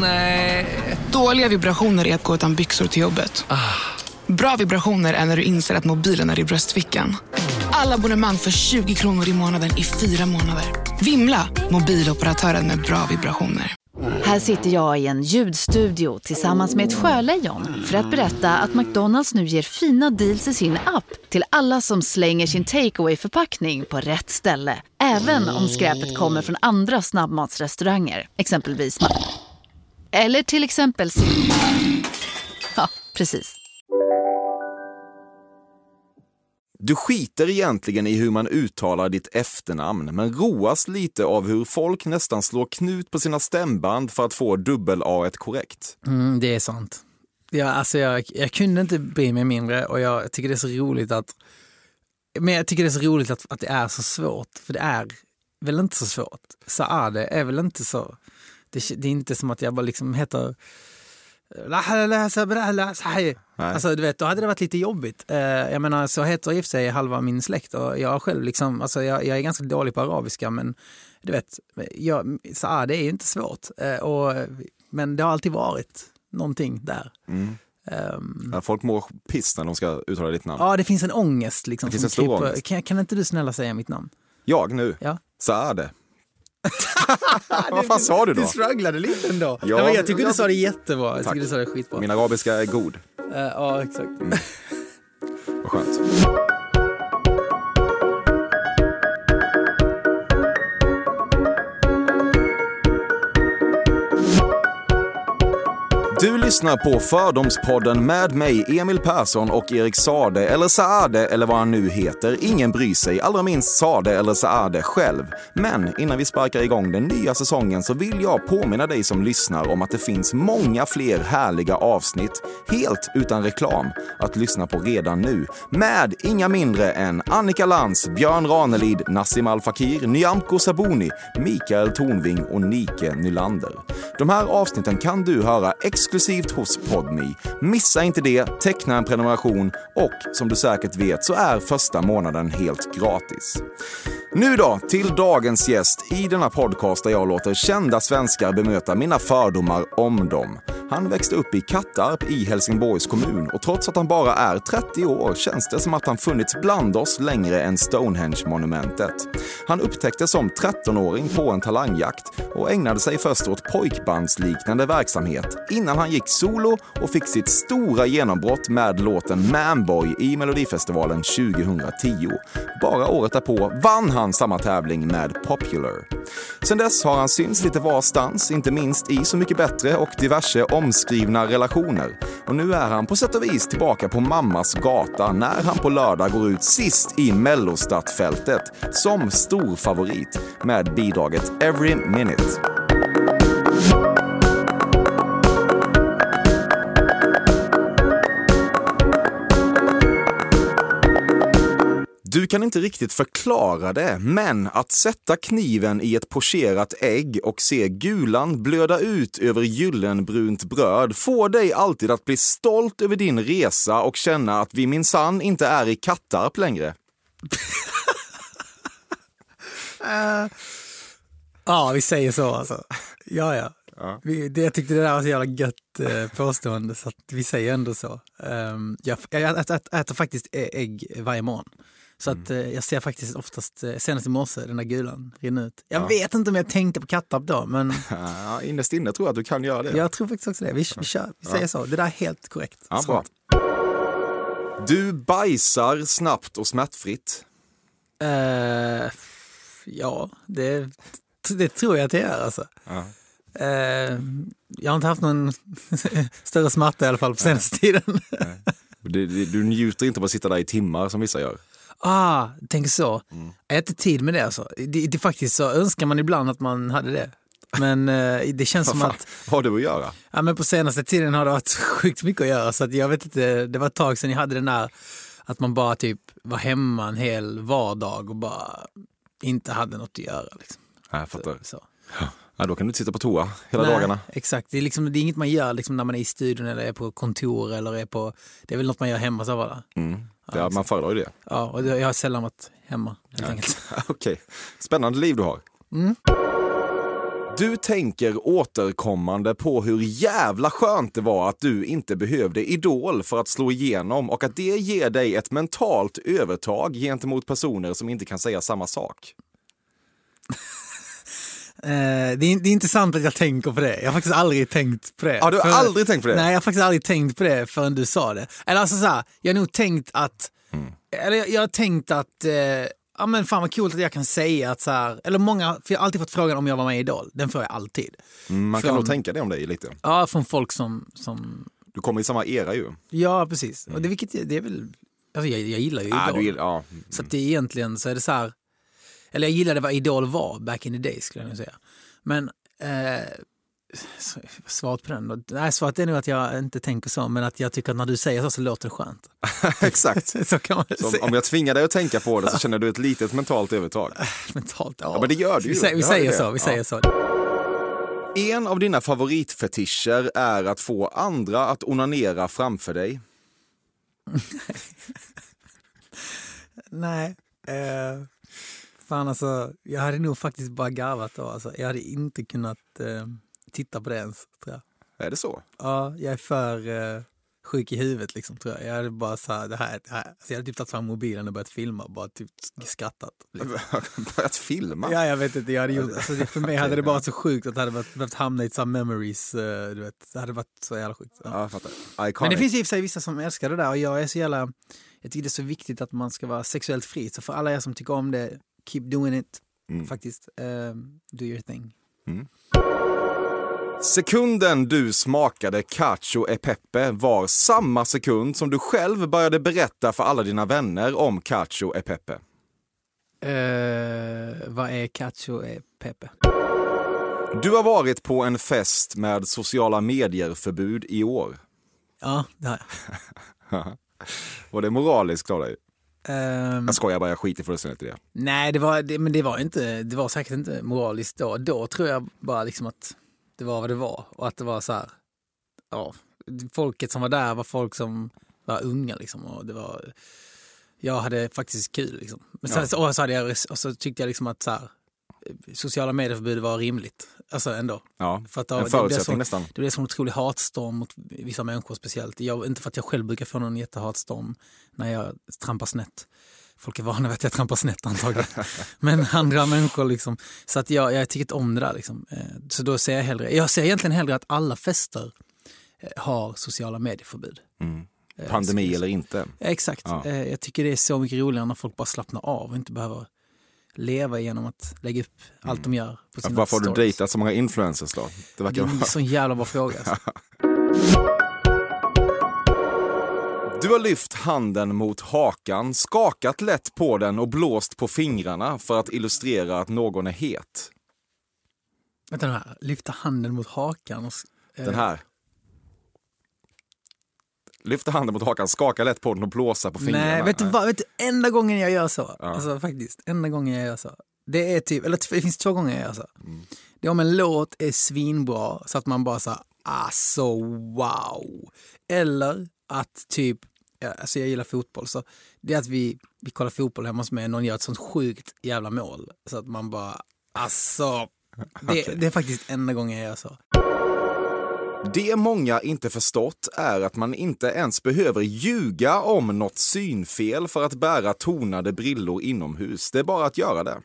Nej. Dåliga vibrationer är att gå utan byxor till jobbet. Bra vibrationer är när du inser att mobilen är i bröstfickan. Alla abonnemang för 20 kronor i månaden i fyra månader. Vimla! Mobiloperatören med bra vibrationer. Här sitter jag i en ljudstudio tillsammans med ett sjölejon för att berätta att McDonalds nu ger fina deals i sin app till alla som slänger sin takeaway förpackning på rätt ställe. Även om skräpet kommer från andra snabbmatsrestauranger, exempelvis Eller till exempel Ja, precis. Du skiter egentligen i hur man uttalar ditt efternamn, men roas lite av hur folk nästan slår knut på sina stämband för att få dubbel-A korrekt. Mm, det är sant. Ja, alltså jag, jag kunde inte bry mig mindre och jag tycker det är så roligt att men jag tycker det är så roligt att, att det är så svårt, för det är väl inte så svårt. Saade är väl inte så... Det, det är inte som att jag bara liksom heter... Alltså du vet, då hade det varit lite jobbigt. Eh, jag menar, så heter i och för sig halva min släkt och jag själv liksom, alltså jag, jag är ganska dålig på arabiska men du vet, jag, Saade är ju inte svårt. Eh, och, men det har alltid varit någonting där. Ehm, Ja, Folk mår piss när de ska uttala ditt namn. Ja, det finns en ångest. Liksom, Det finns en stor kryper- ångest. Kan, kan inte du snälla säga mitt namn? Jag nu? Ja. Saade. Vad fan sa du då? Du strugglade lite ändå. Ja, men jag tycker jag- du sa det jättebra. Jag Tack. tycker du sa det skitbra. Min arabiska är god. Eh, ja, exakt. Vad skönt. Lyssnar på Fördomspodden med mig, Emil Persson och Erik Sade, eller Saade eller vad han nu heter. Ingen bryr sig, allra minst Sade eller Saade själv. Men innan vi sparkar igång den nya säsongen så vill jag påminna dig som lyssnar om att det finns många fler härliga avsnitt, helt utan reklam, att lyssna på redan nu. Med inga mindre än Annika Lantz, Björn Ranelid, Nassim Al Fakir, Nyamko Sabuni, Mikael Tornving och Nike Nylander. De här avsnitten kan du höra exklusivt hos Podme. Missa inte det, teckna en prenumeration och som du säkert vet så är första månaden helt gratis. Nu då, till dagens gäst i denna podcast där jag låter kända svenskar bemöta mina fördomar om dem. Han växte upp i Kattarp i Helsingborgs kommun och trots att han bara är 30 år känns det som att han funnits bland oss längre än Stonehenge-monumentet. Han upptäcktes som 13-åring på en talangjakt och ägnade sig först åt pojkbandsliknande verksamhet innan han gick solo och fick sitt stora genombrott med låten Manboy i Melodifestivalen 2010. Bara året därpå vann han samma tävling med Popular. Sen dess har han synts lite varstans, inte minst i Så mycket bättre och diverse omskrivna relationer. Och nu är han på sätt och vis tillbaka på mammas gata när han på lördag går ut sist i mellostartfältet som stor favorit med bidraget Every Minute. Du kan inte riktigt förklara det, men att sätta kniven i ett pocherat ägg och se gulan blöda ut över gyllenbrunt bröd får dig alltid att bli stolt över din resa och känna att vi minsann inte är i Kattarp längre. Ja, vi säger så alltså. Ja, ja. Vi, det, jag tyckte det där var så jävla gött eh, påstående så vi säger ändå så. Um, jag, jag äter, äter, äter faktiskt ägg varje morgon. Så att eh, jag ser faktiskt oftast, eh, senast i morse, den där gulan rinna ut. Jag vet inte om jag tänkte på Kattarp då, men Ja, innerst inne tror jag att du kan göra det. jag tror faktiskt också det. Vi, vi kör, vi säger så. Det där är helt korrekt. Ja, bra. Du bajsar snabbt och smärtfritt. Eh, ja, det, det tror jag att det är alltså. Ja. Jag har inte haft någon större smärta i alla fall på senaste tiden. Du, du, du njuter inte av att sitta där i timmar som vissa gör. Ah, tänk så. Mm. Jag har inte tid med det alltså. Det, det faktiskt så önskar man ibland att man hade det. Men eh, det känns som Vad att har du att göra? ja, men på senaste tiden har det varit sjukt mycket att göra. Så att jag vet inte, det var ett tag sedan jag hade den där att man bara typ var hemma en hel vardag och bara inte hade något att göra. Liksom. Ja, jag fattar. Så. Ja, då kan du inte sitta på toa hela Nej, dagarna. Exakt, det är, liksom, det är inget man gör liksom, när man är i studion eller är på kontor eller är på, det är väl något man gör hemma så va? Mm. Ja, man föredrar ju det. Ja, och jag har sällan varit hemma enkelt. Okej, spännande liv du har. Du tänker återkommande på hur jävla skönt det var att du inte behövde Idol för att slå igenom och att det ger dig ett mentalt övertag gentemot personer som inte kan säga samma sak. Eh, det, är, det är intressant att jag tänker på det. Jag har faktiskt aldrig tänkt på det. Ja, du har För- aldrig tänkt på det? Nej, jag har faktiskt aldrig tänkt på det förrän du sa det. Eller alltså så här, jag har nog tänkt att... Mm. Eller jag, jag har tänkt att... Eh, ja men fan vad coolt att jag kan säga att så här... Eller många, för jag har alltid fått frågan om jag var med i Idol. Den får jag alltid. Mm, Man kan Från- nog tänka det om dig lite. Ja, från folk som... som Du kommer i samma era ju. ja, precis. Och det, vilket, det är väl... Alltså jag, jag gillar ju Idol. Ah, du, gill- ja. Så att det är egentligen så är det så här... Eller jag gillade vad Idol var back in the day skulle jag nog säga. Men eh, svaret på den? Nej, svaret är nog att jag inte tänker så, men att jag tycker att när du säger så så låter det skönt. Exakt. Så kan man Så om, säga. om jag tvingar dig att tänka på det så känner du ett litet mentalt övertag. Mentalt, ja. Ja, men det gör du ju. Vi säger, vi säger så. Vi Ja. säger så. En av dina favoritfetischer är att få andra att onanera framför dig. Nej. Eh, fan alltså, jag hade nog faktiskt bara garvat då. Alltså. Jag hade inte kunnat eh, titta på det ens, tror jag. Är det så? Ja, jag är för eh, sjuk i huvudet liksom, tror jag. Jag hade bara så här, det här, det här. Alltså, jag hade typ tagit fram mobilen och börjat filma och bara typ skrattat. Liksom. Börjat filma? Ja, jag vet inte. Jag hade gjort, alltså, för mig hade det bara varit så sjukt att det hade behövt, behövt hamna i här memories. eh, du vet. Det hade varit så jävla sjukt. Ja. Ja, jag fattar. Iconic. Men det finns i och för sig vissa som älskar det där och jag är så jävla... Jag tycker det är så viktigt att man ska vara sexuellt fri. Så för alla er som tycker om det, keep doing it. Mm. Faktiskt. Eh, do your thing. Sekunden du smakade cacio e pepe var samma sekund som du själv började berätta för alla dina vänner om cacio e pepe. Eh, vad är cacio e pepe? Du har varit på en fest med sociala medier-förbud i år. Ja, det har jag. Var det moraliskt av dig? Ehm, Jag skojar bara, jag skiter fullständigt i det. Nej, det var, det, men det var, inte, det var säkert inte moraliskt då. Då tror jag bara liksom att det var vad det var. Och att det var så här, ja, folket som var där var folk som var unga liksom. Och det var, jag hade faktiskt kul liksom. Men sen, Ja. och, så hade jag, och så tyckte jag liksom att så här, sociala medieförbud var rimligt. Alltså ändå. Ja, För att då- en det förutsättning så- nästan. Det blev en otrolig hatstorm mot vissa människor speciellt. Jag, inte för att jag själv brukar få någon jättehatstorm när jag trampar snett. Folk är vana vid att jag trampar snett antagligen. Men andra människor liksom. Så att jag, jag tycker inte om det där liksom. Eh, Så då ser jag hellre, jag ser egentligen hellre att alla fester eh, har sociala medieförbud. Eh, Pandemi eller inte. Exakt. Ja. Jag tycker det är så mycket roligare när folk bara slappnar av och inte behöver leva genom att lägga upp allt de gör på sina Varför har du stories. dejtat så många influencers då? Det Det verkar är en vara... sån jävla bra fråga. Alltså. Du har lyft handen mot hakan, skakat lätt på den och blåst på fingrarna för att illustrera att någon är het. Vänta nu här, lyfta handen mot hakan. Och, eh, Den här. Lyfta handen mot hakan, skaka lätt på den och blåsa på fingrarna. Nej, vet du vad? Vet du, enda gången jag gör så, alltså faktiskt, enda gången jag gör så. Det är typ, eller det finns två gånger jag gör så. Det är om en låt är svinbra så att man bara så alltså wow. Eller att typ, ja, alltså jag gillar fotboll så det är att vi, vi kollar fotboll hemma hos mig och någon gör ett sånt sjukt jävla mål. Så att man bara, alltså. Det, det är faktiskt enda gången jag gör så. Det många inte förstått är att man inte ens behöver ljuga om något synfel för att bära tonade brillor inomhus. Det är bara att göra det.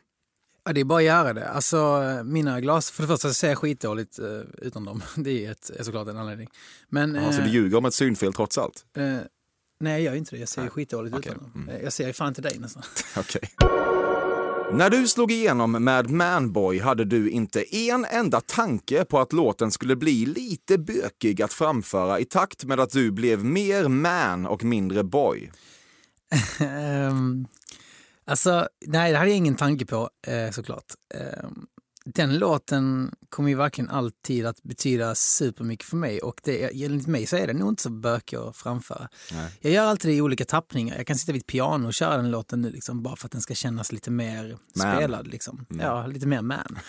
Ja, det är bara att göra det. Alltså, mina glas, för det första så ser jag skitdåligt uh, utan dem. Det är, ett, är såklart en anledning. Men, eh, du ljuger om ett synfel trots allt? eh, nej, jag gör inte det. Jag ser ju skitdåligt Okej. utan dem. Eh, Jag ser fan inte dig nästan. Okej. När du slog igenom med Manboy hade du inte en enda tanke på att låten skulle bli lite bökig att framföra i takt med att du blev mer man och mindre boy. Ehm, alltså, nej, det hade jag ingen tanke på eh, såklart. Ehm, den låten kommer ju verkligen alltid att betyda supermycket för mig och det, enligt mig så är den nog inte så bökig att framföra. Jag gör alltid det i olika tappningar. Jag kan sitta vid ett piano och köra den låten nu liksom, bara för att den ska kännas lite mer Man. spelad. Liksom. Ja, lite mer man.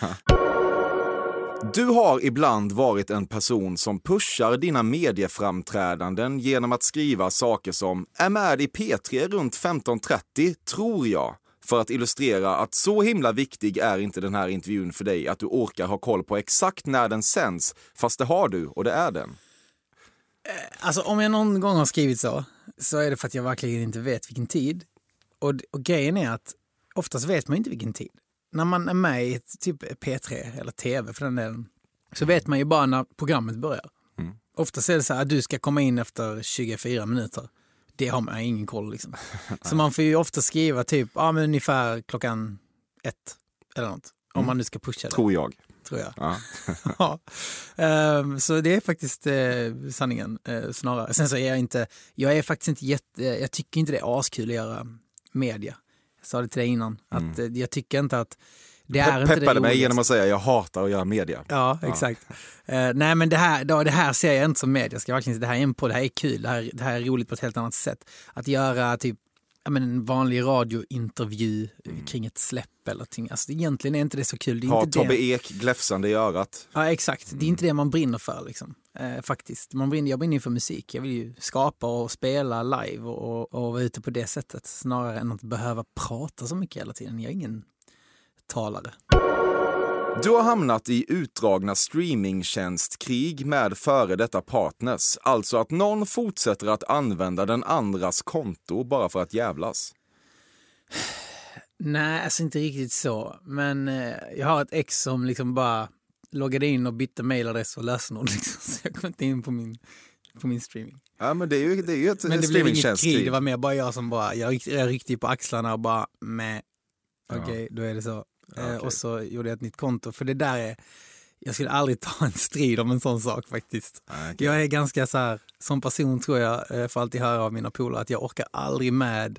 Du har ibland varit en person som pushar dina medieframträdanden genom att skriva saker som “är med i P3 runt 15.30, tror jag”. För att illustrera att så himla viktig är inte den här intervjun för dig att du orkar ha koll på exakt när den sänds, fast det har du och det är den. Alltså om jag någon gång har skrivit så, så är det för att jag verkligen inte vet vilken tid. Och, och grejen är att oftast vet man inte vilken tid. När man är med i typ P3 eller TV för den delen, så vet man ju bara när programmet börjar. Mm. Oftast är det så här att du ska komma in efter 24 minuter. Det har man ingen koll liksom. så man får ju ofta skriva typ ja, men ungefär klockan ett eller något. Om mm. man nu ska pusha det. Tror jag tror jag. Ja. ja. Um, så det är faktiskt uh, sanningen uh, snarare. Sen så är jag inte, jag är faktiskt inte jätte, jag tycker inte det är askul att göra media. Jag sa det till dig innan, mm. att uh, jag tycker inte att det är Pe peppade mig genom att säga jag hatar att göra media. Ja, exakt. Uh, nej men det här, då, det här ser jag inte som media. Jag ska verkligen, det här är en på, det här är kul, det här, det här är roligt på ett helt annat sätt. Att göra typ ja, men en vanlig radiointervju mm. kring ett släpp eller ting. Alltså, egentligen är inte det så kul. Det är ha inte Tobbe det... Ek gläfsande i örat. Ja, exakt. Det är inte det man brinner för. Liksom. Eh, faktiskt. Man brinner, jag brinner för musik. Jag vill ju skapa och spela live och, och vara ute på det sättet snarare än att behöva prata så mycket hela tiden. Jag är ingen talare. Du har hamnat i utdragna streamingtjänstkrig med före detta partners. Alltså att någon fortsätter att använda den andras konto bara för att jävlas. Nej, alltså inte riktigt så. Men eh, jag har ett ex som liksom bara loggade in och bytte mailadress och lösenord. Liksom, så jag kom inte in på min, på min streaming. Ja, men det är ju, det är ju ett Men det blev inget krig, det var mer bara jag som bara, jag, jag ryckte på axlarna och bara, med okej, okay, ja. då är det så. Okay. och så gjorde jag ett nytt konto. För det där är, jag skulle aldrig ta en strid om en sån sak faktiskt. Okay. Jag är ganska så här, som person tror jag, eh, får alltid höra av mina polare att jag orkar aldrig med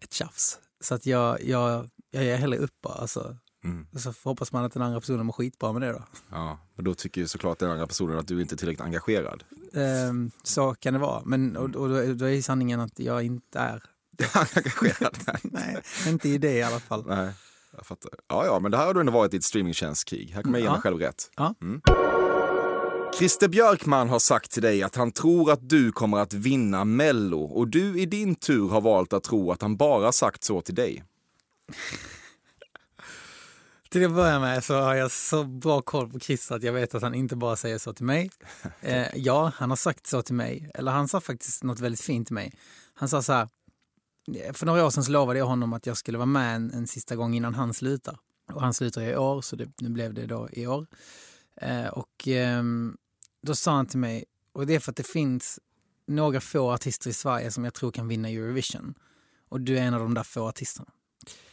ett tjafs. Så att jag, jag, jag är hellre uppe. Alltså. Mm. Så hoppas man att den andra personen mår skitbra med det då. Ja, men då tycker ju såklart den andra personen att du inte är tillräckligt engagerad. Um, så kan det vara. Men och, och då, då är sanningen att jag inte är engagerad. Nej, inte i det i alla fall. Nej. Jag fattar. Ja, ja, men det här har du ändå varit i ett streamingtjänstkrig. Här kommer jag ge mig själv rätt. Ja. Mm. Christer Björkman har sagt till dig att han tror att du kommer att vinna Mello och du i din tur har valt att tro att han bara sagt så till dig. Till att börja med så har jag så bra koll på Christer att jag vet att han inte bara säger så till mig. Eh, ja, han har sagt så till mig. Eller han sa faktiskt något väldigt fint till mig. Han sa så här, för några år sedan så lovade jag honom att jag skulle vara med en, en sista gång innan han slutar. Och han slutar i år, så det, nu blev det då i år. Eh, och eh, då sa han till mig, och det är för att det finns några få artister i Sverige som jag tror kan vinna Eurovision. Och du är en av de där få artisterna.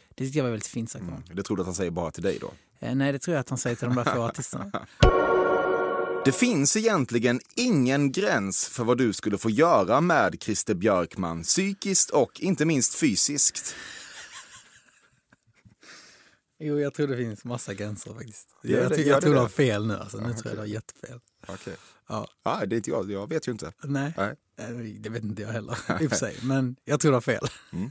Det tyckte jag var väldigt fint sagt. Mm, det tror du att han säger bara till dig då? Eh, nej, det tror jag att han säger till de där få artisterna. Det finns egentligen ingen gräns för vad du skulle få göra med Christer Björkman, psykiskt och inte minst fysiskt. Jo, jag tror det finns massa gränser faktiskt. Jag, jag, jag, jag tror du har fel nu. Alltså. Nu okay. tror jag du har jättefel. Okay. Ja. Ah, det är inte jag. Jag vet ju inte. Nej, Nej. det vet inte jag heller i och för sig. Men jag tror du har fel. Mm.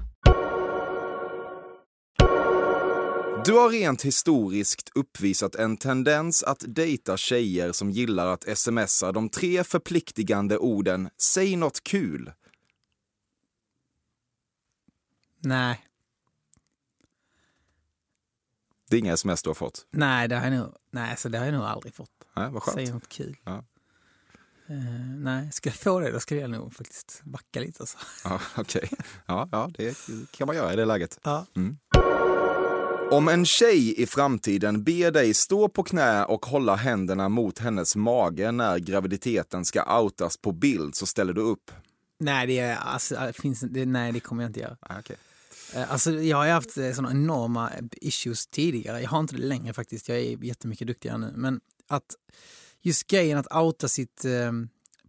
Du har rent historiskt uppvisat en tendens att dejta tjejer som gillar att smsa de tre förpliktigande orden “Säg något kul”. Nej. Det är inga sms du har fått? Nej, det har jag nog, nej, så det har jag nog aldrig fått. Nej, vad skönt. Säg något kul. Ja. Uh, nej, ska jag få det då ska jag nog faktiskt backa lite. Alltså. Ja, Okej, okay. ja, ja, det kan man göra i det läget. Ja. Mm. Om en tjej i framtiden ber dig stå på knä och hålla händerna mot hennes mage när graviditeten ska outas på bild så ställer du upp? Nej, det, är, alltså, finns, det, nej, det kommer jag inte göra. Ah, okay. Eh, alltså, jag har haft eh, såna enorma issues tidigare. Jag har inte det längre faktiskt. Jag är jättemycket duktigare nu. Men att just grejen att outa sitt eh,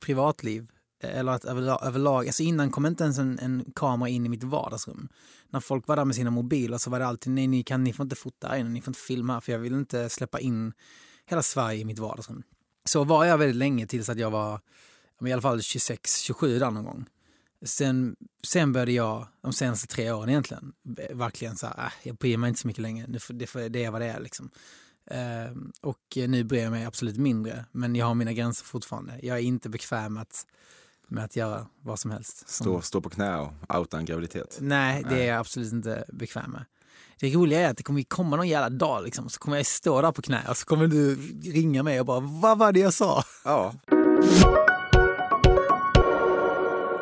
privatliv eller att överlag, överlag alltså innan kom inte ens en, en, kamera in i mitt vardagsrum. När folk var där med sina mobiler så var det alltid nej, ni, kan, ni får inte fota här inne, ni får inte filma för jag vill inte släppa in hela Sverige i mitt vardagsrum. Så var jag väldigt länge tills att jag var i alla fall 26-27 där någon gång. Sen, sen började jag, de senaste tre åren egentligen, verkligen så här, äh, jag bryr mig inte så mycket längre, det, det är vad det är liksom. Uh, och nu bryr jag mig absolut mindre, men jag har mina gränser fortfarande. Jag är inte bekväm med att, med att göra vad som helst. Stå, stå på knä och outa en graviditet? Nej, det är jag absolut inte bekväm med. Det roliga är att det kommer komma någon jävla dag liksom, så kommer jag stå där på knä och så kommer du ringa mig och bara vad var det jag sa? Ja.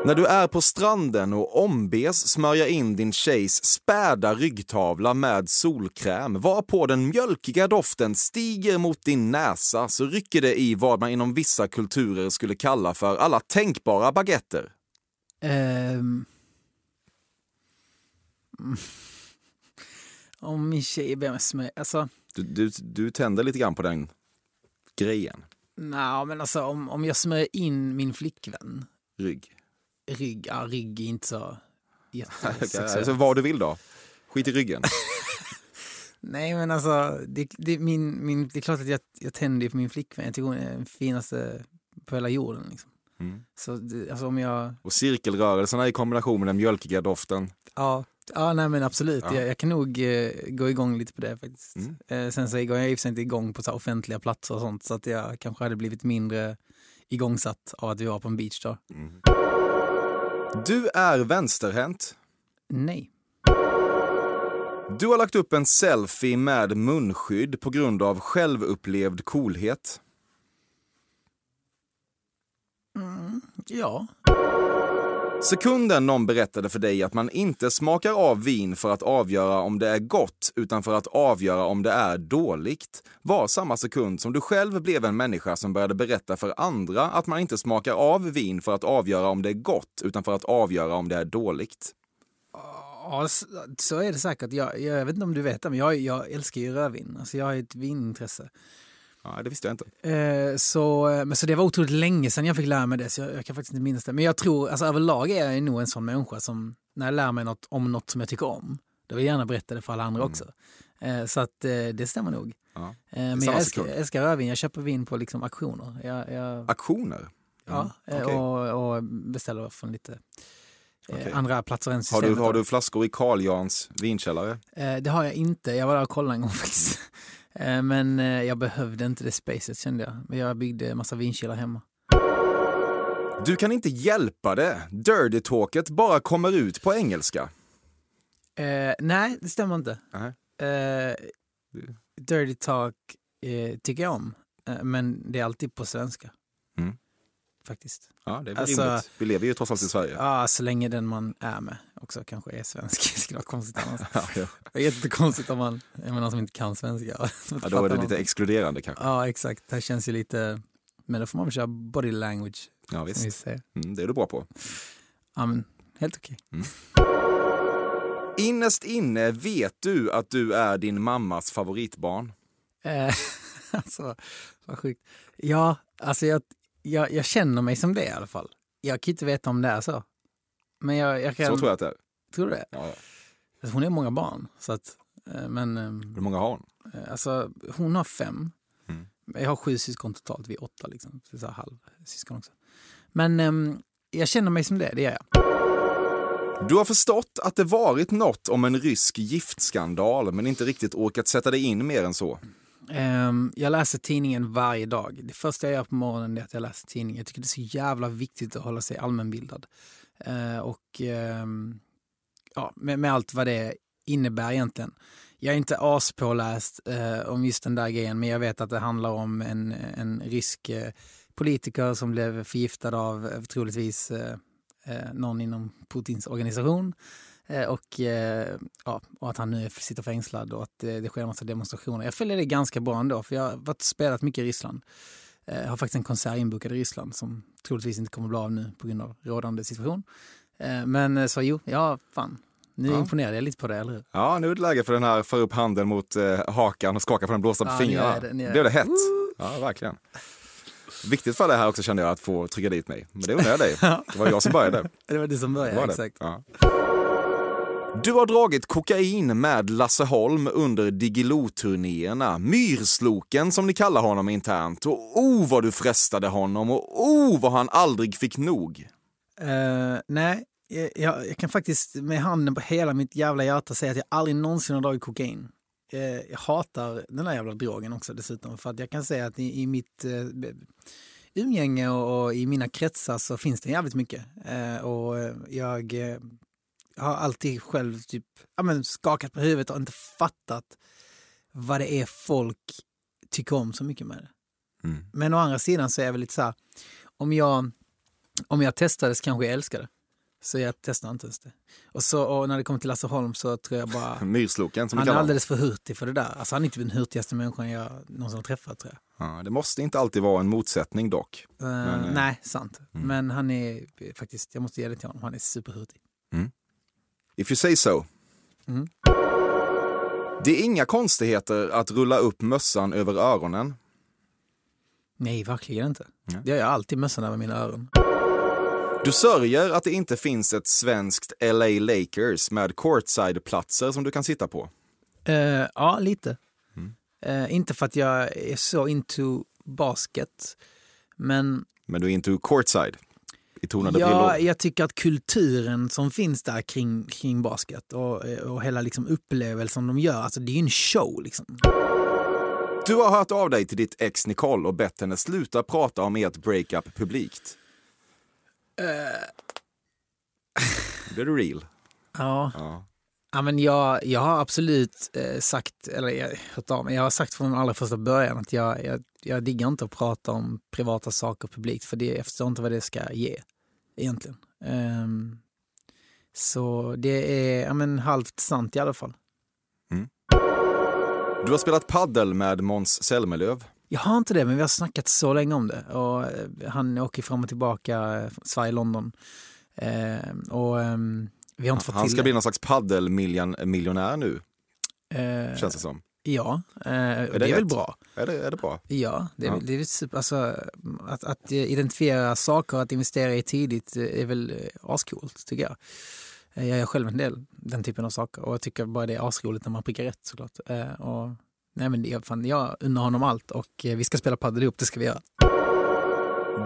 När du är på stranden och ombes smörja in din tjejs späda ryggtavla med solkräm varpå den mjölkiga doften stiger mot din näsa så rycker det i vad man inom vissa kulturer skulle kalla för alla tänkbara baguetter. Um... Om min tjej ber mig smörja... Alltså... Du, du, du tänder lite grann på den grejen? Nej, men alltså om, om jag smörjer in min flickvän... Rygg? Rygg, ja, rygg är inte så jättesexuellt. alltså, vad du vill då? Skit i ryggen. Nej men alltså, det, det, min, min, det är klart att jag, jag tänder på min flickvän. Jag tycker hon är den finaste på hela jorden. Liksom. Mm. Så det, alltså, om jag... Och cirkelrörelserna i kombination med den mjölkiga doften. Ja, ja nej men absolut. Ja. Jag, jag, kan nog eh, gå igång lite på det faktiskt. Mm. Eh, sen så går jag i och inte igång på så offentliga platser och sånt så att jag kanske hade blivit mindre igångsatt av att vi var på en beach då. Mm. Du är vänsterhänt. Nej. Du har lagt upp en selfie med munskydd på grund av självupplevd coolhet. Mm, ja. Sekunden någon berättade för dig att man inte smakar av vin för att avgöra om det är gott utan för att avgöra om det är dåligt var samma sekund som du själv blev en människa som började berätta för andra att man inte smakar av vin för att avgöra om det är gott utan för att avgöra om det är dåligt. Ja, så är det säkert. Jag, jag vet inte om du vet det, men jag, jag älskar ju rödvin. Alltså jag har ett vinintresse. Ja, det visste jag inte. Eh, så, men så det var otroligt länge sedan jag fick lära mig det, så jag, jag, kan faktiskt inte minnas det. Men jag tror, alltså överlag är jag nog en sån människa som, när jag lär mig något om något som jag tycker om, då vill jag gärna berätta det för alla andra mm. också. Eh, så att eh, det stämmer nog. Ja. Eh, men jag älskar, älskar rödvin, jag köper vin på liksom auktioner. Jag, jag... Auktioner? Ja, mm. okay. och, och, beställer från lite eh, okay. andra platser än systemet. Har du, har du flaskor i Carl Jans vinkällare? Eh, det har jag inte, jag var där och kollade en gång faktiskt. Eh, men eh, jag behövde inte det spacet kände jag. Men jag byggde massa vinkylar hemma. Du kan inte hjälpa det. Dirty talket bara kommer ut på engelska. Eh, nej, det stämmer inte. Eh, dirty talk eh, tycker jag om, eh, men det är alltid på svenska. Mm faktiskt. Ja, det är väl alltså, rimligt. Vi lever ju trots allt i Sverige. Ja, så länge den man är med också kanske är svensk. Det skulle vara konstigt annars. ja, ja. Det är jättekonstigt om man är någon som inte kan svenska. ja, då är det lite exkluderande kanske. Ja, exakt. Det här känns ju lite... Men då får man väl köra body language. Ja, visst. Mm, det är du bra på. Ja, men helt okej. Okay. Mm. Innerst inne vet du att du är din mammas favoritbarn. Eh, alltså, vad sjukt. Ja, alltså jag, jag, jag känner mig som det i alla fall. Jag kan inte veta om det är så. Men jag, jag kan... Så tror jag att det är. Tror du det? Ja, ja. Alltså, hon är många barn. Så att, eh, men, ehm, Hur många har hon? Eh, alltså, hon har fem. Mm. Jag har sju syskon totalt, vi är åtta. Liksom. Så är halvsyskon också. Men um, jag känner mig som det, det gör jag. Du har förstått att det varit något om en rysk giftskandal men inte riktigt orkat sätta dig in mer än så. Um, jag läser tidningen varje dag. Det första jag gör på morgonen är att jag läser tidningen. Jag tycker det är så jävla viktigt att hålla sig allmänbildad. Eh, och ehm, ja, med, med, allt vad det innebär egentligen. Jag är inte aspåläst eh, om just den där grejen, men jag vet att det handlar om en, en rysk eh, politiker som blev förgiftad av eh, troligtvis någon inom Putins organisation. Eh, och, eh, ja, och att han nu sitter fängslad och att det, det sker en massa demonstrationer. Jag följer det ganska bra ändå, för jag har varit spelat mycket i Ryssland. Eh, har faktiskt en konsert inbokad i Ryssland som troligtvis inte kommer att bli av nu på grund av rådande situation. Men så jo, ja, fan. Nu ja. imponerade jag lite på det, eller hur? Ja, nu är det läge för den här, för upp handen mot eh, hakan och skaka på den blåsta på ja, fingrarna. Är det, det. blev det hett. Ja, verkligen. Viktigt för det här också kände jag att få trycka dit mig. Men det undrar jag dig. Det var jag som började. Det var du som började, Var det? exakt. Ja. Du har dragit kokain med Lasse Holm under Diggiloo-turnéerna. Myrsloken som ni kallar honom internt. Och oh vad du frestade honom och oh vad han aldrig fick nog. Uh, nej, jag, jag, kan faktiskt med handen på hela mitt jävla hjärta säga att jag aldrig någonsin har dragit kokain. Uh, jag hatar den där jävla drogen också dessutom. För att jag kan säga att i, i mitt Uh, umgänge och, och i mina kretsar så finns det jävligt mycket. Eh, och eh, jag eh, har alltid själv typ, ja, men skakat på huvudet och inte fattat vad det är folk tycker om så mycket med det. Mm. Men å andra sidan så är jag väl lite så här, om jag, om jag testade så kanske jag älskar det. Så jag testar inte ens det. Och, så, och när det kommer till Lasse Holm så tror jag bara, Myrsloken som han är alldeles för hurtig för det där. Alltså han är inte den hurtigaste människan jag någonsin har träffat tror jag. Ja, det måste inte alltid vara en motsättning dock. Eh, Men, eh, nej, sant. Men han är faktiskt, jag måste ge det till honom, han är superhurtig. If you say so. Mm. Det är inga konstigheter att rulla upp mössan över öronen. Nej, verkligen inte. Nej. Det gör jag alltid mössan över mina öron. Du sörjer att det inte finns ett svenskt LA Lakers med courtside-platser som du kan sitta på. Eh, ja, lite. Mm. Eh, inte för att jag är så into basket, men Men du är inte courtside i tonade ja, brillor. jag tycker att kulturen som finns där kring, kring basket och, och hela liksom upplevelsen de gör, alltså det är ju en show. Liksom. Du har hört av dig till ditt ex Nicole och bett henne sluta prata om ert breakup publikt. Nu blir du real. Ja. Ja. Ja, men jag, jag har absolut eh, sagt, eller jag, hört av mig, jag har sagt från allra första början att jag, jag, jag diggar inte att prata om privata saker publikt för det, jag förstår inte vad det ska ge egentligen. Ehm, så det är ja, men, halvt sant i alla fall. Du har spelat paddel med Måns Zelmerlöw. Jag har inte det, men vi har snackat så länge om det. Och eh, han åker fram och tillbaka, eh, Sverige-London. Eh, och ehm, vi har inte fått Han till ska bli någon slags paddelmiljonär nu, eh, känns det som. Ja, eh, och det, det är väl rätt? bra. Är det, är det bra? Ja, det är, Ja. väl- det är väl alltså, att, att identifiera saker och att investera i tidigt är väl eh, ascoolt tycker jag. Eh, Jag gör själv en del den typen av saker och jag tycker bara det är asroligt när man prickar rätt såklart. Eh, Och, nej men jag, fan, jag unnar honom allt och eh, vi ska spela padel ihop, det ska vi göra.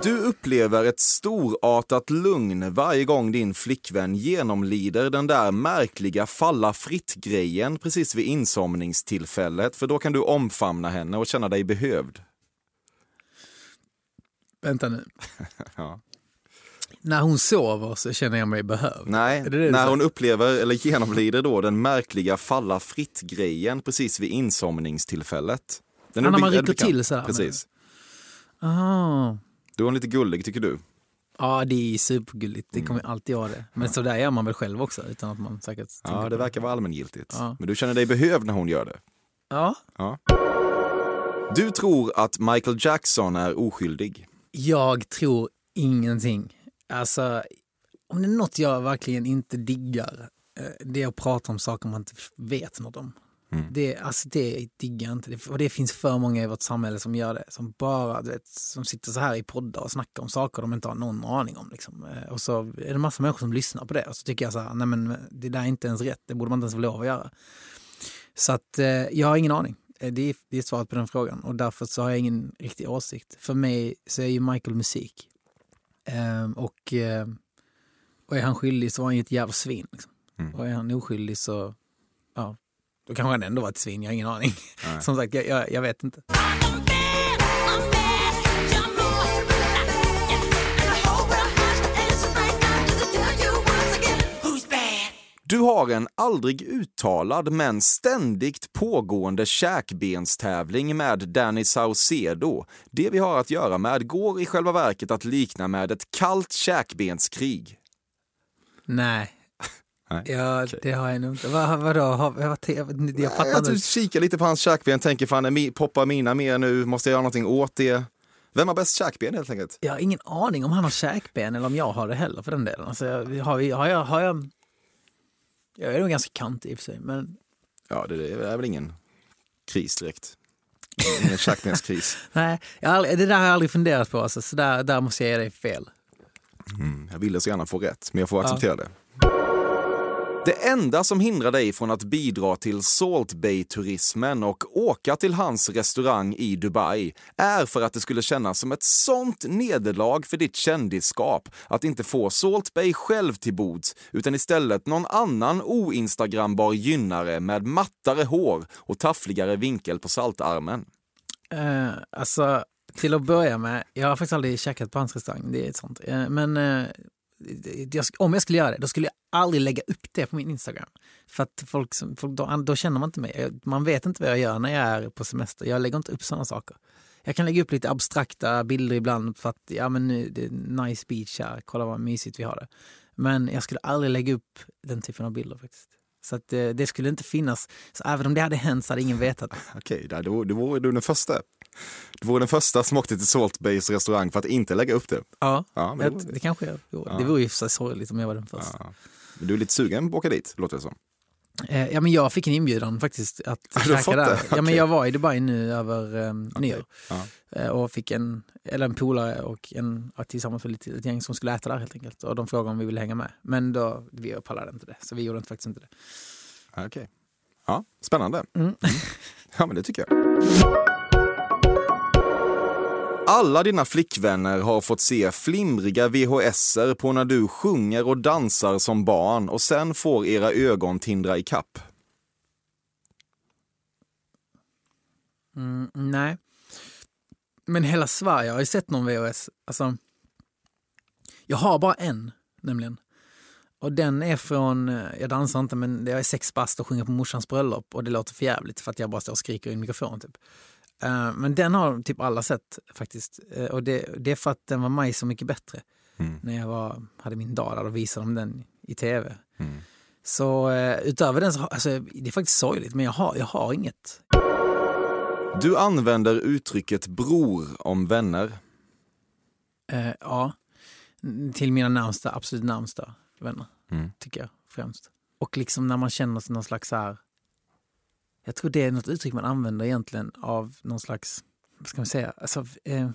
Du upplever ett storartat lugn varje gång din flickvän genomlider den där märkliga falla fritt-grejen precis vid insomningstillfället, för då kan du omfamna henne och känna dig behövd. Vänta nu. Ja. När hon sover så känner jag mig behövd. Nej, det det när hon upplever eller genomlider då den märkliga falla fritt-grejen precis vid insomningstillfället. Den Ja, när är man rycker till sådär, Precis. Ah. Du är lite gullig tycker du. Ja, det är supergulligt. Det Mm. kommer alltid vara det. Men så där gör man väl själv också utan att man säkert Ja, det verkar vara allmängiltigt. Ja. Men du känner dig behövd när hon gör det. Ja, Ja. Du tror att Michael Jackson är oskyldig. Jag tror ingenting. Alltså, om det är något jag verkligen inte diggar, eh, det är att prata om saker man inte vet något om. Mm. Det, alltså, det diggar inte. Det- Och det finns för många i vårt samhälle som gör det. Som bara, du vet, som sitter så här i poddar och snackar om saker de inte har någon aning om. Liksom. Eh, Och så är det massa människor som lyssnar på det. Och så tycker jag så här, nej men det där är inte ens rätt. Det borde man inte ens få lov att göra. Så att eh, jag har ingen aning. Eh, Det är, det är svaret på den frågan och därför så har jag ingen riktig åsikt. För mig så är ju Michael musik. Ehm, och, eh, och är han skyldig så var han ju ett jävla svin. Liksom. Mm. Och är han oskyldig så, ja, då kanske han ändå var ett svin, jag har ingen aning. Nej. Som sagt, jag, jag, jag vet inte. Du har en aldrig uttalad men ständigt pågående käkbenstävling med Danny Saucedo. Det vi har att göra med går i själva verket att likna med ett kallt käkbenskrig. Nej. Ja, okej. det har jag nog inte. Vad, vadå? Har, vad, jag, jag, jag fattar Jag inte. typ kikar lite på hans käkben, tänker fan, poppar mina mer nu? Måste jag göra någonting åt det? Vem har bäst käkben helt enkelt? Jag har ingen aning om han har käkben eller om jag har det heller för den delen. Alltså, jag, har, har, jag, har jag... Jag är nog ganska kantig i och för sig, men Ja, det är väl ingen kris direkt. ingen tjacknäskris. Nej, jag aldrig, det där har jag aldrig funderat på. Alltså, så där, där måste jag ge dig fel. Mm, jag ville så gärna få rätt, men jag får acceptera det. Det enda som hindrar dig från att bidra till Salt Bay-turismen och åka till hans restaurang i Dubai är för att det skulle kännas som ett sånt nederlag för ditt kändisskap att inte få Salt Bay själv till bords utan istället någon annan oinstagrambar gynnare med mattare hår och taffligare vinkel på saltarmen. Uh, alltså, till att börja med, jag har faktiskt aldrig käkat på hans restaurang. Det är ett sånt. Uh, men uh, om jag skulle göra det, då skulle jag aldrig lägga upp det på min Instagram. För att folk, folk då, då, känner man inte mig. Man vet inte vad jag gör när jag är på semester. Jag lägger inte upp sådana saker. Jag kan lägga upp lite abstrakta bilder ibland för att ja, men nu, det är nice beach här, kolla vad mysigt vi har det. Men jag skulle aldrig lägga upp den typen av bilder faktiskt. Så att det, det skulle inte finnas. Så även om det hade hänt så hade ingen vetat. Okej, okay, då, då vore du den första. Du vore den första som åkte till Salt Bays restaurang för att inte lägga upp det. Ja, ja det, det, det kanske jag ja. Det vore ju så sorgligt om jag var den första. Ja. Men du är lite sugen på att åka dit, låter det som. Eh, ja, men jag fick en inbjudan faktiskt att käka där. Ja, men jag var i Dubai nu över um, okay. nyår ja. Eh, och fick en, eller en polare och en, tillsammans med ett gäng som skulle äta där helt enkelt. Och de frågade om vi ville hänga med. Men då, vi pallade inte det, så vi gjorde faktiskt inte det. Okej. Okay. Ja, spännande. Mm. Mm. Ja, men det tycker jag. Alla dina flickvänner har fått se flimriga VHSer på när du sjunger och dansar som barn och sen får era ögon tindra i kapp. Mm, nej. Men hela Sverige har ju sett någon VHS. Alltså, jag har bara en, nämligen. Och den är från, eh, jag dansar inte men jag är sex bast och sjunger på morsans bröllop och det låter för jävligt för att jag bara står och skriker i en mikrofon. Typ. Uh, men den har typ alla sett faktiskt. Uh, och det, det, är för att den var mig så mycket bättre. Mm. När jag var, hade min dag där och visade dem den i tv. Mm. Så uh, utöver den, så, alltså, det är faktiskt sorgligt men jag har, jag har inget. Du använder uttrycket bror om vänner. ja, till mina närmsta, absolut närmsta vänner. Mm. Tycker jag främst. Och liksom när man känner sig någon slags så här jag tror det är något uttryck man använder egentligen av någon slags, vad ska man säga, alltså, eh,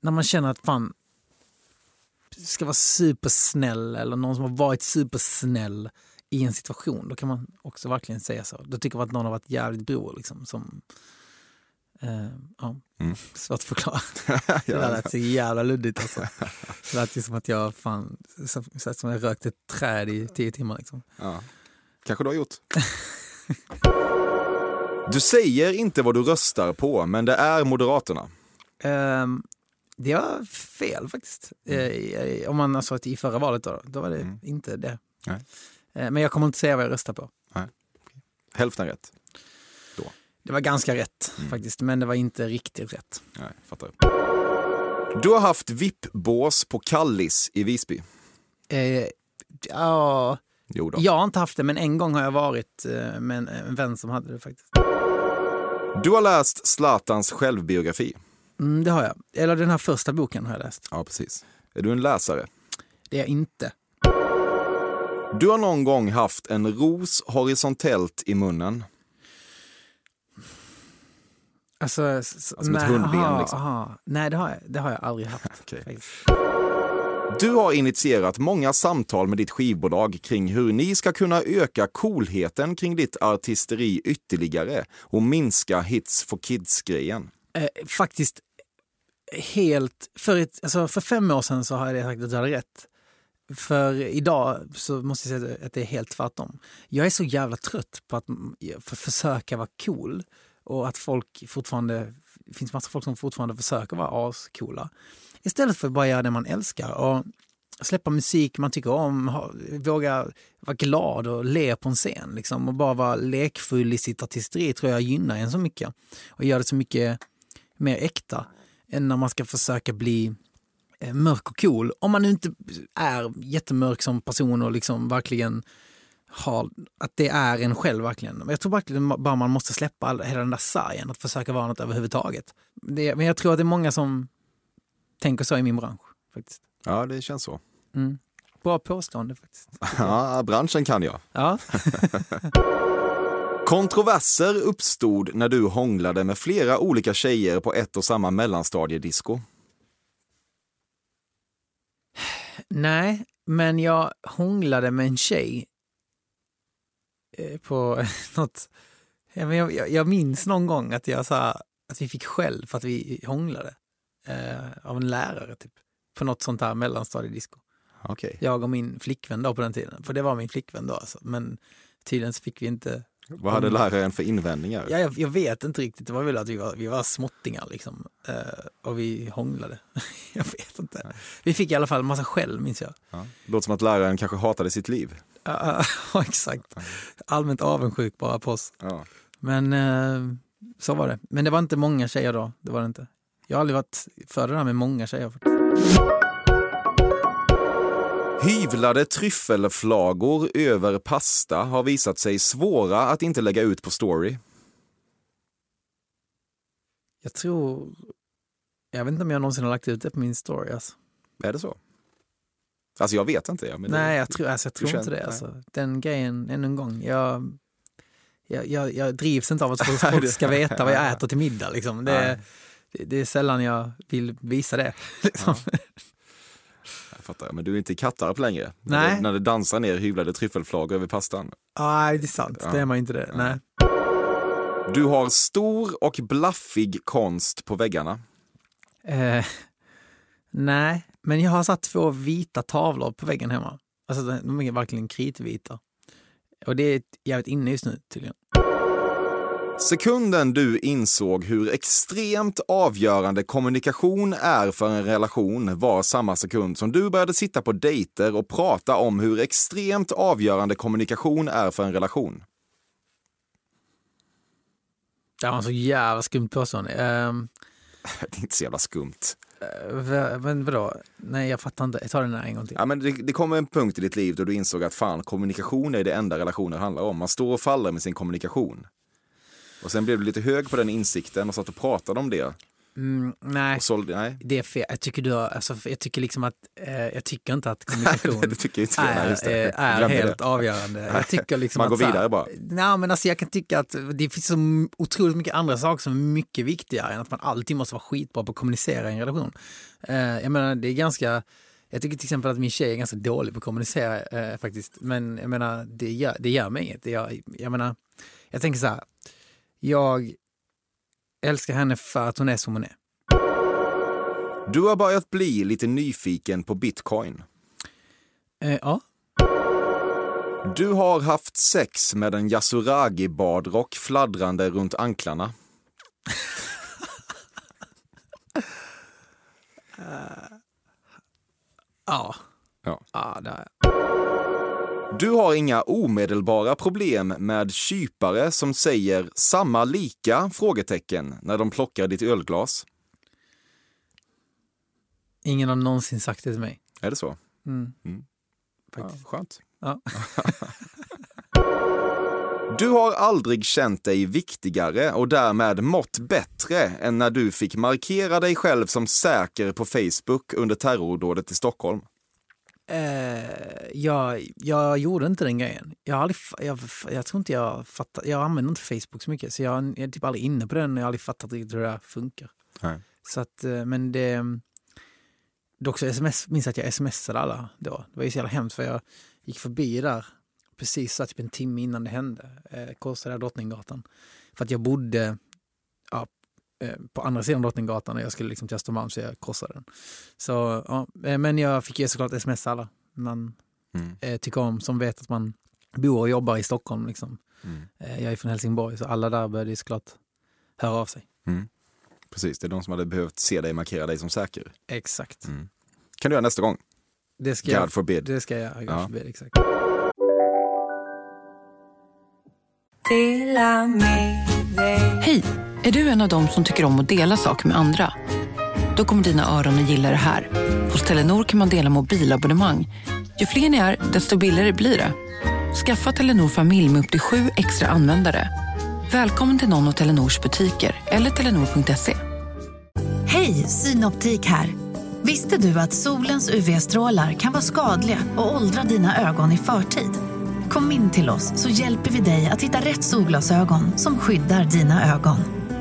när man känner att fan, ska vara supersnäll eller någon som har varit supersnäll i en situation, då kan man också verkligen säga så. Då tycker man att någon har varit jävligt bror liksom, som Uh, ja, mm. svårt att förklara. det där lät så jävla luddigt. Alltså. Det lät ju som att jag fan, så som jag rökt ett träd i tio timmar. Liksom. Ja. Kanske du har gjort. Du säger inte vad du röstar på, men det är Moderaterna. Um, det var fel faktiskt. Mm. Uh, om man alltså i förra valet då, då var det mm. inte det. Nej. Uh, men jag kommer inte säga vad jag röstar på. Nej. Hälften rätt. Då. Det var ganska rätt mm. faktiskt, men det var inte riktigt rätt. Nej, fattar. Du har haft VIP-bås på Kallis i Visby. Uh, ja, Jo då. Jag har inte haft det, men en gång har jag varit eh, med en, en vän som hade det faktiskt. Du har läst Zlatans självbiografi. Mm, det har jag. Eller den här första boken har jag läst. Ja, precis. Är du en läsare? Det är jag inte. Du har någon gång haft en ros horisontellt i munnen. Alltså, som nej, ett hundben aha, liksom? Aha. Nej, det har, jag, det har jag aldrig haft. okay. Du har initierat många samtal med ditt skivbolag kring hur ni ska kunna öka coolheten kring ditt artisteri ytterligare och minska hits for kids-grejen. Eh, faktiskt helt... För, ett, alltså för fem år sedan så har jag sagt att du hade rätt. För idag så måste jag säga att det är helt tvärtom. Jag är så jävla trött på att för försöka vara cool och att folk fortfarande, det finns massa folk som fortfarande försöker vara ascoola. Istället för att bara göra det man älskar och släppa musik man tycker om, ha, våga vara glad och le på en scen. Liksom, och bara vara lekfull i sitt artisteri tror jag gynnar en så mycket. Och gör det så mycket mer äkta än när man ska försöka bli eh, mörk och cool. Om man nu inte är jättemörk som person och liksom verkligen har, att det är en själv verkligen. Jag tror verkligen bara man måste släppa all, hela den där sargen, att försöka vara något överhuvudtaget. Det, men jag tror att det är många som tänker så i min bransch. faktiskt. Ja, det känns så. Mm. Bra påstående faktiskt. Ja, branschen kan jag. Ja. Kontroverser uppstod när du hånglade med flera olika tjejer på ett och samma mellanstadiedisco. Nej, men jag hånglade med en tjej eh, på något... Jag, jag, jag minns någon gång att jag sa att vi fick skäll för att vi hånglade av en lärare typ, på något sånt här mellanstadiedisco. Okay. Jag och min flickvän då på den tiden, för det var min flickvän då alltså. Men tydligen så fick vi inte vad hade läraren för invändningar? Ja, jag, jag, vet inte riktigt. Det var väl att vi var, vi var småttingar liksom. Uh, och vi hånglade. jag vet inte. Vi fick i alla fall en massa skäll, minns jag. Ja. Låter som att läraren kanske hatade sitt liv. Ja, exakt. Allmänt avundsjuk bara på oss. Ja. Men uh, så var det. Men det var inte många tjejer då. Det var det inte. Jag har aldrig varit för det här med många tjejer. Hyvlade tryffelflagor över pasta har visat sig svåra att inte lägga ut på story. Jag tror... Jag vet inte om jag någonsin har lagt ut det på min story. Alltså. Är det så? Alltså jag vet inte. Men nej, det, jag tror, alltså, jag tror inte det. Alltså. Den grejen, ännu en gång. Jag, jag, jag, jag drivs inte av att folk ska veta vad jag äter till middag. Liksom. Det, det, det, är sällan jag vill visa det. Liksom. Ja fattar jag. Men du är inte i Kattarp längre? Nej. När det, när det dansar ner hyvlade tryffelflagor över pastan? Nej, det är sant. Ja. Det är man inte det. Ja. Nej. Du har stor och blaffig konst på väggarna. Eh, nej, men jag har satt två vita tavlor på väggen hemma. Alltså de är verkligen kritvita. Och det är jävligt inne just nu tydligen. Sekunden du insåg hur extremt avgörande kommunikation är för en relation var samma sekund som du började sitta på dejter och prata om hur extremt avgörande kommunikation är för en relation. Det var så jävla skumt påstående. Um... Det är inte så jävla skumt. Uh, men vadå? Nej, jag fattar inte. Jag tar den här en gång till. Ja, men det, det kom en punkt i ditt liv då du insåg att fan, kommunikation är det enda relationer handlar om. Man står och faller med sin kommunikation. Och sen blev du lite hög på den insikten och satt och pratade om det. Mm, nej, sålde, nej, det är fel. Jag tycker, du har, alltså, jag tycker liksom att, eh, jag tycker inte att kommunikation inte är, nej, är, helt det. avgörande. Jag tycker liksom Man går att, vidare bara. Nej, men alltså, jag kan tycka att det finns så otroligt mycket andra saker som är mycket viktigare än att man alltid måste vara skitbra på att kommunicera i en relation. Eh, jag menar, det är ganska jag tycker till exempel att min tjej är ganska dålig på att kommunicera eh, faktiskt. Men jag menar, det gör, det gör mig inget. Jag, jag menar, jag tänker så här, jag älskar henne för att hon är som hon är. Du har börjat bli lite nyfiken på bitcoin. Eh, ja. Du har haft sex med en Yasuragi-badrock fladdrande runt anklarna. uh, ja. Ja. ja, det har jag. Du har inga omedelbara problem med kypare som säger samma lika? frågetecken när de plockar ditt ölglas. Ingen har någonsin sagt det till mig. Är det så? Mm. Mm. Ja, skönt. Ja. du har aldrig känt dig viktigare och därmed mått bättre än när du fick markera dig själv som säker på Facebook under terrordådet i Stockholm. Eh, jag, jag gjorde inte den grejen. Jag, aldrig, jag, jag tror inte jag fattar, jag använder inte Facebook så mycket så jag, jag är typ aldrig inne på den och jag har aldrig fattat riktigt hur det funkar. Nej. Så att, eh, men det... Dock så sms, minns jag att jag smsade alla då. Det var ju så jävla hemskt för jag gick förbi där precis så typ en timme innan det hände. Eh, korsade Drottninggatan. För att jag bodde på andra sidan Drottninggatan och jag skulle liksom till Östermalm så jag korsade den. Så, ja, eh, men jag fick ju såklart sms alla man mm. eh, tycker om, som vet att man bor och jobbar i Stockholm. Liksom. Mm. Eh, jag är från Helsingborg så alla där började såklart höra av sig. Mm. Precis, det är de som hade behövt se dig markera dig som säker. Exakt. Mm. kan du göra nästa gång. Det ska God jag, forbid. Det ska jag, God ja. forbid, exakt. Hej! Är du en av dem som tycker om att dela saker med andra? Då kommer dina öron att gilla det här. Hos Telenor kan man dela mobilabonnemang. Ju fler ni är, desto billigare blir det. Skaffa Telenor familj med upp till sju extra användare. Välkommen till någon av Telenors butiker eller telenor.se. Hej, Synoptik här. Visste du att solens UV-strålar kan vara skadliga och åldra dina ögon i förtid? Kom in till oss så hjälper vi dig att hitta rätt solglasögon som skyddar dina ögon.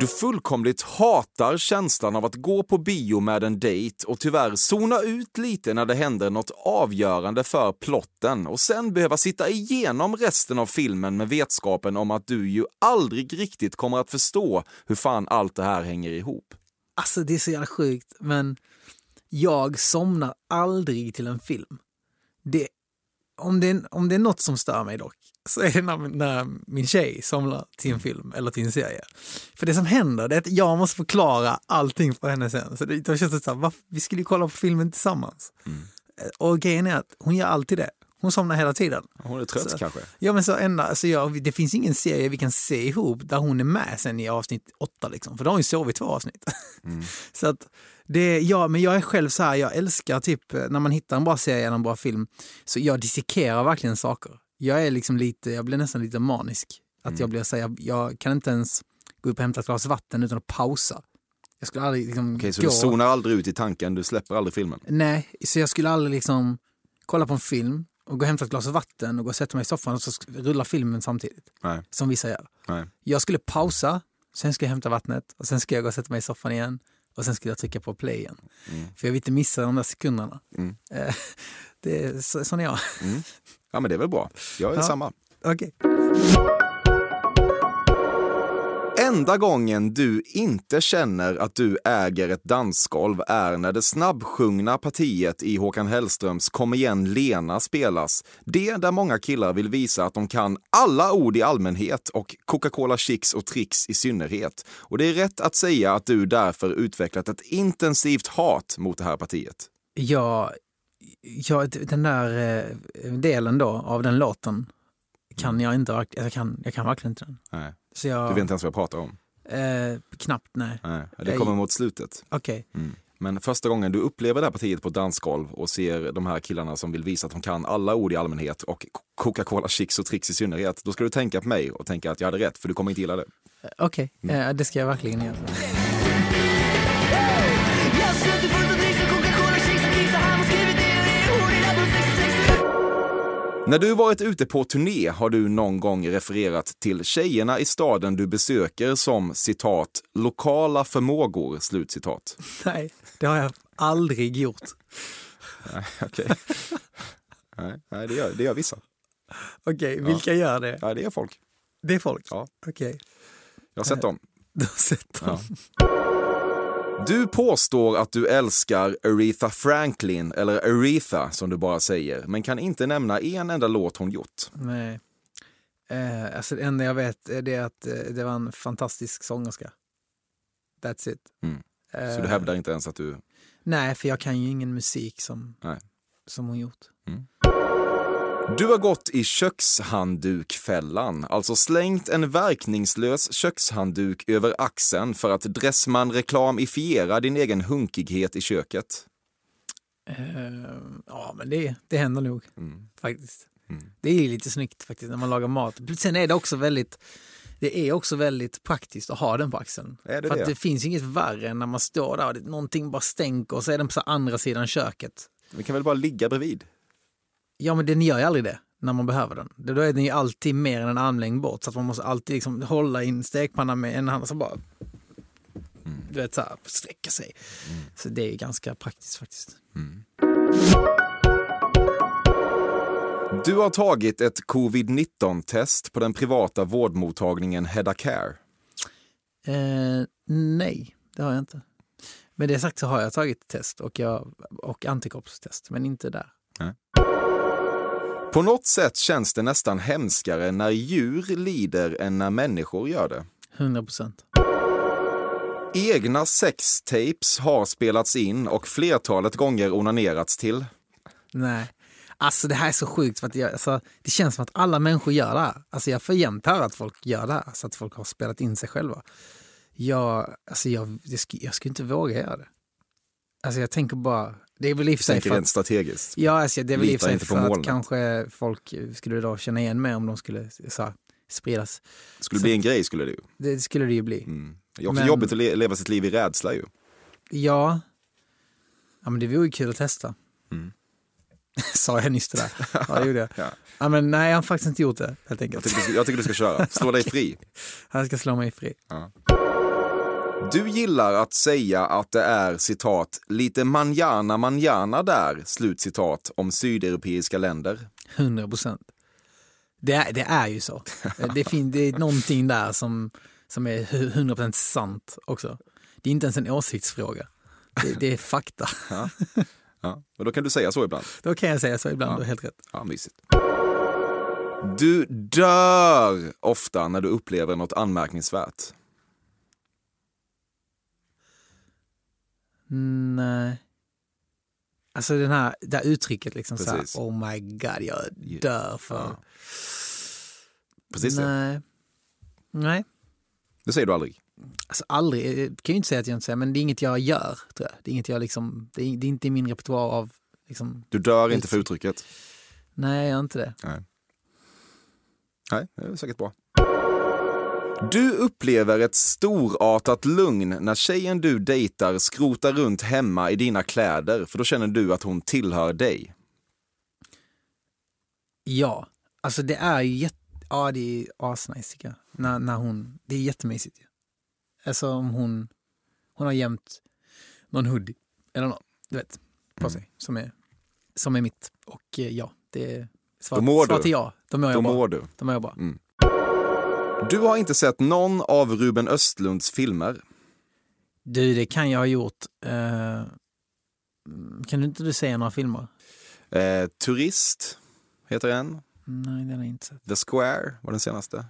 Du fullkomligt hatar känslan av att gå på bio med en dejt och tyvärr zona ut lite när det händer något avgörande för plotten och sen behöva sitta igenom resten av filmen med vetskapen om att du ju aldrig riktigt kommer att förstå hur fan allt det här hänger ihop. Alltså det är så jävla sjukt, men jag somnar aldrig till en film. Det, om, det, om det är något som stör mig dock, så är det när, när min tjej somnar till en film eller till en serie. För det som händer är att jag måste förklara allting för henne sen. Så det, då känns det så här, vi skulle ju kolla på filmen tillsammans. Mm. Och grejen är att hon gör alltid det. Hon somnar hela tiden. Hon är trött så, kanske? Ja, men så enda, alltså jag, det finns ingen serie vi kan se ihop där hon är med sen i avsnitt åtta. Liksom, för då har hon ju sovit två avsnitt. Mm. så att det, ja, men jag är själv så här, jag älskar typ när man hittar en bra serie eller en bra film, så jag dissekerar verkligen saker. Jag är liksom lite, jag blir nästan lite manisk. Att mm. jag blir så här, jag, jag kan inte ens gå upp och hämta ett glas vatten utan att pausa. Jag skulle aldrig liksom Okej, så gå. du zonar aldrig ut i tanken, du släpper aldrig filmen? Nej, så jag skulle aldrig liksom kolla på en film och gå och hämta ett glas vatten och gå och sätta mig i soffan och så rulla filmen samtidigt. Nej. Som vissa gör. Nej. Jag skulle pausa, sen ska jag hämta vattnet och sen ska jag gå och sätta mig i soffan igen och sen skulle jag trycka på play igen. Mm. För jag vill inte missa de där sekunderna. Mm. Det så, sån är jag. Mm. Ja men det är väl bra. Jag är ja. samma. Okay. Enda gången du inte känner att du äger ett dansgolv är när det snabbsjungna partiet i Håkan Hellströms Kom igen Lena spelas. Det där många killar vill visa att de kan alla ord i allmänhet och Coca-Cola Chicks och Tricks i synnerhet. Och det är rätt att säga att du därför utvecklat ett intensivt hat mot det här partiet. Ja, ja den där eh, delen då av den låten kan jag inte, jag kan, jag kan verkligen inte den. Nej. Så jag, du vet inte ens vad jag pratar om? Eh, knappt, nej. nej. Det kommer mot slutet. Okej. Okay. Mm. Men första gången du upplever det här partiet på dansgolv och ser de här killarna som vill visa att de kan alla ord i allmänhet och Coca-Cola Chicks och Tricks i synnerhet, då ska du tänka på mig och tänka att jag hade rätt, för du kommer inte gilla det. Eh, okej, okay. mm. eh, det ska jag verkligen göra. När du varit ute på turné har du någon gång refererat till tjejerna i staden du besöker som citat lokala förmågor, slutcitat. Nej, det har jag aldrig gjort. Nej, okej. Okay. nej, nej det, gör, det gör vissa. Okej, okay, vilka ja. gör det? Ja, det är folk. Det är folk? Ja. Okej. Okay. Jag har sett dem. Du har sett dem? Ja. Du påstår att du älskar Aretha Franklin, eller Aretha som du bara säger, men kan inte nämna en enda låt hon gjort. Nej. Eh, alltså det enda jag vet är det att eh, det var en fantastisk sångerska. That's it. Mm. Eh, Så du hävdar inte ens att du... Nej, för jag kan ju ingen musik som, som hon gjort. Mm. Du har gått i kökshanddukfällan, alltså slängt en verkningslös kökshandduk över axeln för att Dressman-reklamifiera din egen hunkighet i köket. Uh, ja, men det, det händer nog mm. faktiskt. Mm. Det är lite snyggt faktiskt när man lagar mat. Sen är det också väldigt det är också väldigt praktiskt att ha den på axeln. Det För det? det finns inget värre än när man står där och någonting bara stänker och så är den på andra sidan köket. Vi kan väl bara ligga bredvid? Ja, men den gör ju aldrig det när man behöver den. Då är den ju alltid mer än en armlängd bort så att man måste alltid liksom hålla in stekpannan med en hand så bara mm. du vet, så här, sträcka sig. Mm. Så det är ganska praktiskt faktiskt. Mm. Du har tagit ett covid-19-test på den privata vårdmottagningen Hedda Care. Eh, nej, det har jag inte. Med det sagt så har jag tagit test och, jag, och antikroppstest, men inte där. Nej. På något sätt känns det nästan hemskare när djur lider än när människor gör det. 100 procent. Egna sextapes har spelats in och flertalet gånger onanerats till. Nej, Alltså det här är så sjukt för att jag, alltså, det känns som att alla människor gör det här. Alltså jag får jämt höra att folk gör det här, så att folk har spelat in sig själva. Jag, alltså jag, jag, skulle, jag skulle inte våga göra det. Alltså jag tänker bara, det är väl i och för sig för att, strategiskt. ja, alltså det är väl i och Litar för sig för att kanske folk skulle då känna igen mig om de skulle så här, spridas. Skulle det bli en grej skulle det ju. Det skulle det ju bli. Mm. Det är också Men- jobbigt att le- leva sitt liv i rädsla ju. Ja. ja, men det vore ju kul att testa. Mm. Sa jag nyss det där? Ja, det gjorde jag. Ja. Ja, men nej, jag har faktiskt inte gjort det helt Jag enkelt. tycker, du ska, jag tycker du ska köra. Slå dig fri. Han ska slå mig fri. Du gillar att säga att det är citat lite manjana manjana där, slutcitat, om sydeuropeiska länder. 100 procent. Det är, det är ju så. Det, fin, det är någonting där som, som är 100 procent sant också. Det är inte ens en åsiktsfråga. Det, det är fakta. Ja. Och då kan du säga så ibland. Då kan jag säga så ibland, Ja. du har helt rätt. Ja, mysigt. Du dör ofta när du upplever något anmärkningsvärt. Nej. Alltså den här, det här uttrycket liksom så här, Precis. oh my god, jag dör för... Ja. Precis det. Nej. Nej. Det säger du aldrig. Alltså aldrig, jag kan ju inte säga att jag inte säger, men det är inget jag gör. Tror jag. Det är inget jag liksom, det är, det är inte i min repertoar av, liksom, Du dör inte för uttrycket. nej jag gör inte det. Nej. Nej, det är säkert bra. Du upplever ett storartat lugn när tjejen du dejtar skrotar runt hemma i dina kläder, för då känner du att hon tillhör dig. Ja, alltså det är ju jätte, ja det är asnice tycker jag. När, när hon, det är jättemysigt ju. Alltså om hon, hon har gömt någon hoodie eller något, du vet, på Mm. sig som är, som är mitt. Och eh, ja, det är svart, Då mår svart du. ja. Då mår Då jag bra. mår du. Då mår jag bra. Du har inte sett någon av Ruben Östlunds filmer. Du, det kan jag ha gjort. Eh, kan du inte du säga några filmer? Eh, Turist heter en. Nej, den har jag inte sett. The Square var den senaste.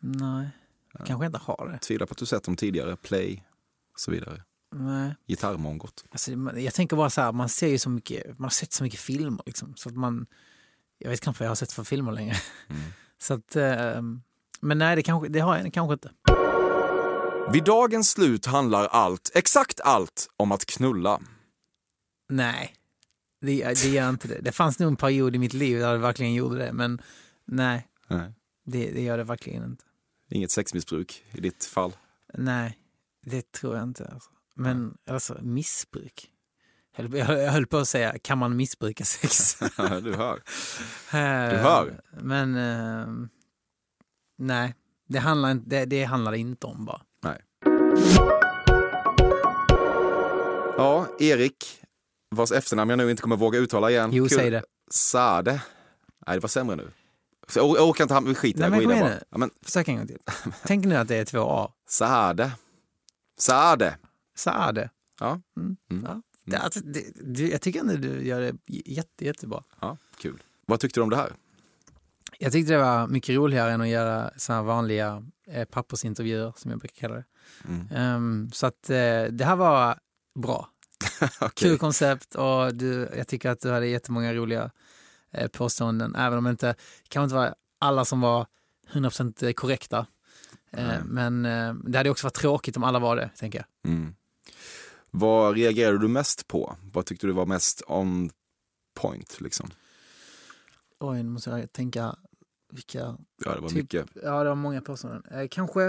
Nej, jag kanske inte har det. Tvivlar på att du sett dem tidigare. Play och så vidare. Nej. Gitarrmongot. Alltså, jag tänker bara så här, man ser ju så mycket, man har sett så mycket filmer liksom, så att man, jag vet knappt vad jag har sett för filmer längre. Så att, eh, men nej, det, kanske, det har jag kanske inte. Vid dagens slut handlar allt, exakt allt, om att knulla. Nej, det, det gör inte det. Det fanns nog en period i mitt liv där det verkligen gjorde det, men nej, Nej. det, det gör det verkligen inte. Inget sexmissbruk i ditt fall. Nej, det tror jag inte. Alltså. Men alltså, missbruk. Jag höll- på att säga, kan man missbruka sex? du hör. Du hör. Men eh, nej, det handlar, det, det handlar det inte om bara. Nej. Ja, Erik, vars efternamn jag nu inte kommer våga uttala igen. Jo, Kul. säg det. Sade. Nej, det var sämre nu. Så jag, jag orkar inte, hamna- vi skiter Nej, det, men kom igen bara. Ja, men Försök en gång till. Tänk nu att det är två A. Saade. Saade. Saade. Ja. Mm. Mm. Ja. Det, alltså, det, du, jag tycker ändå du gör det jätte, jättebra. ja, kul. Vad tyckte du om det här? Jag tyckte det var mycket roligare än att göra här vanliga eh, pappersintervjuer som jag brukar kalla det. Mm. Ehm, så att eh, det här var bra. Okej. Kul koncept och du, jag tycker att du hade jättemånga roliga eh, påståenden, även om det inte kan inte vara alla som var 100% korrekta. Eh, Men eh, det hade också varit tråkigt om alla var det, tänker jag. Mm. Vad reagerade du mest på? Vad tyckte du var mest on point? Liksom? Oj, nu måste jag tänka vilka... Ja, det var Typ- mycket. Ja, det var många påståenden. Eh, kanske...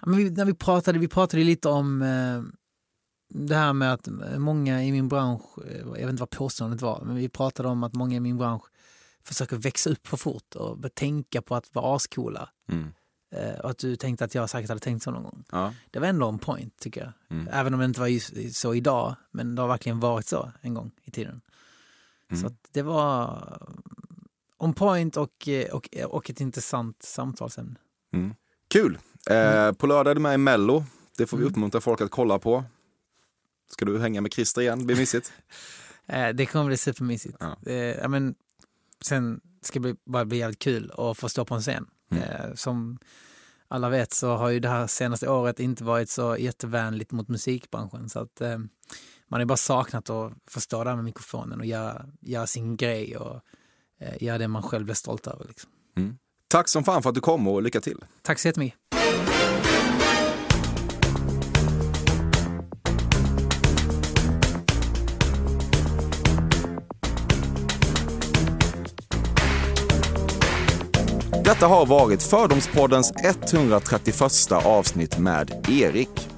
Ja, men vi, när vi pratade, vi pratade lite om eh, det här med att många i min bransch, eh, jag vet inte vad påståendet var, men vi pratade om att många i min bransch försöker växa upp för fort och tänka på att vara ascoola. Mm. Eh, och att du tänkte att jag säkert hade tänkt så någon gång. Ja. Det var ändå en point tycker jag. Mm. Även om det inte var så idag, men det har verkligen varit så en gång i tiden. Mm. Så det var on point och, eh, och, och ett intressant samtalsämne. Mm. Kul! Eh, på lördag är du med i Mello. Det får vi Mm. uppmuntra folk att kolla på. Ska du hänga med Christer igen? Det blir mysigt. Eh, det kommer bli supermysigt. Ja. Eh, men, sen ska det bara bli jävligt kul att få stå på en scen. Mm. Eh, som alla vet så har ju det här senaste året inte varit så jättevänligt mot musikbranschen. Så att, eh, man har bara saknat att få stå där med mikrofonen och göra, göra sin grej och eh, göra det man själv blir stolt över. Liksom. Mm. Tack som fan för att du kom och lycka till. Tack så jättemycket. Detta har varit Fördomspoddens 131 avsnitt med Erik.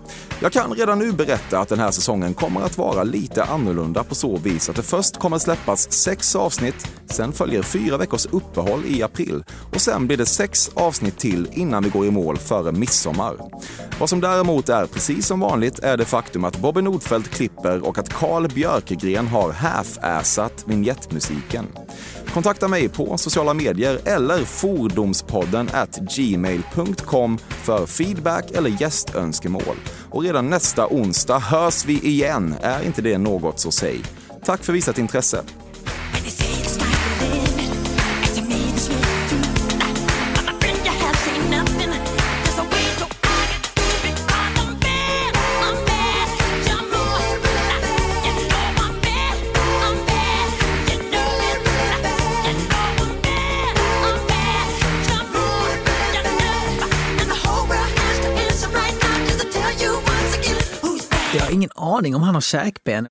Jag kan redan nu berätta att den här säsongen kommer att vara lite annorlunda på så vis att det först kommer släppas sex avsnitt, sen följer fyra veckors uppehåll i april och sen blir det sex avsnitt till innan vi går i mål före midsommar. Vad som däremot är precis som vanligt är det faktum att Bobby Nordfeldt klipper och att Carl Björkegren har half-assat vignettmusiken. Kontakta mig på sociala medier eller fordomspodden at gmail.com för feedback eller gästönskemål. Och redan nästa onsdag hörs vi igen. Är inte det något så säg. Tack för visat intresse. Aning om han har käkben.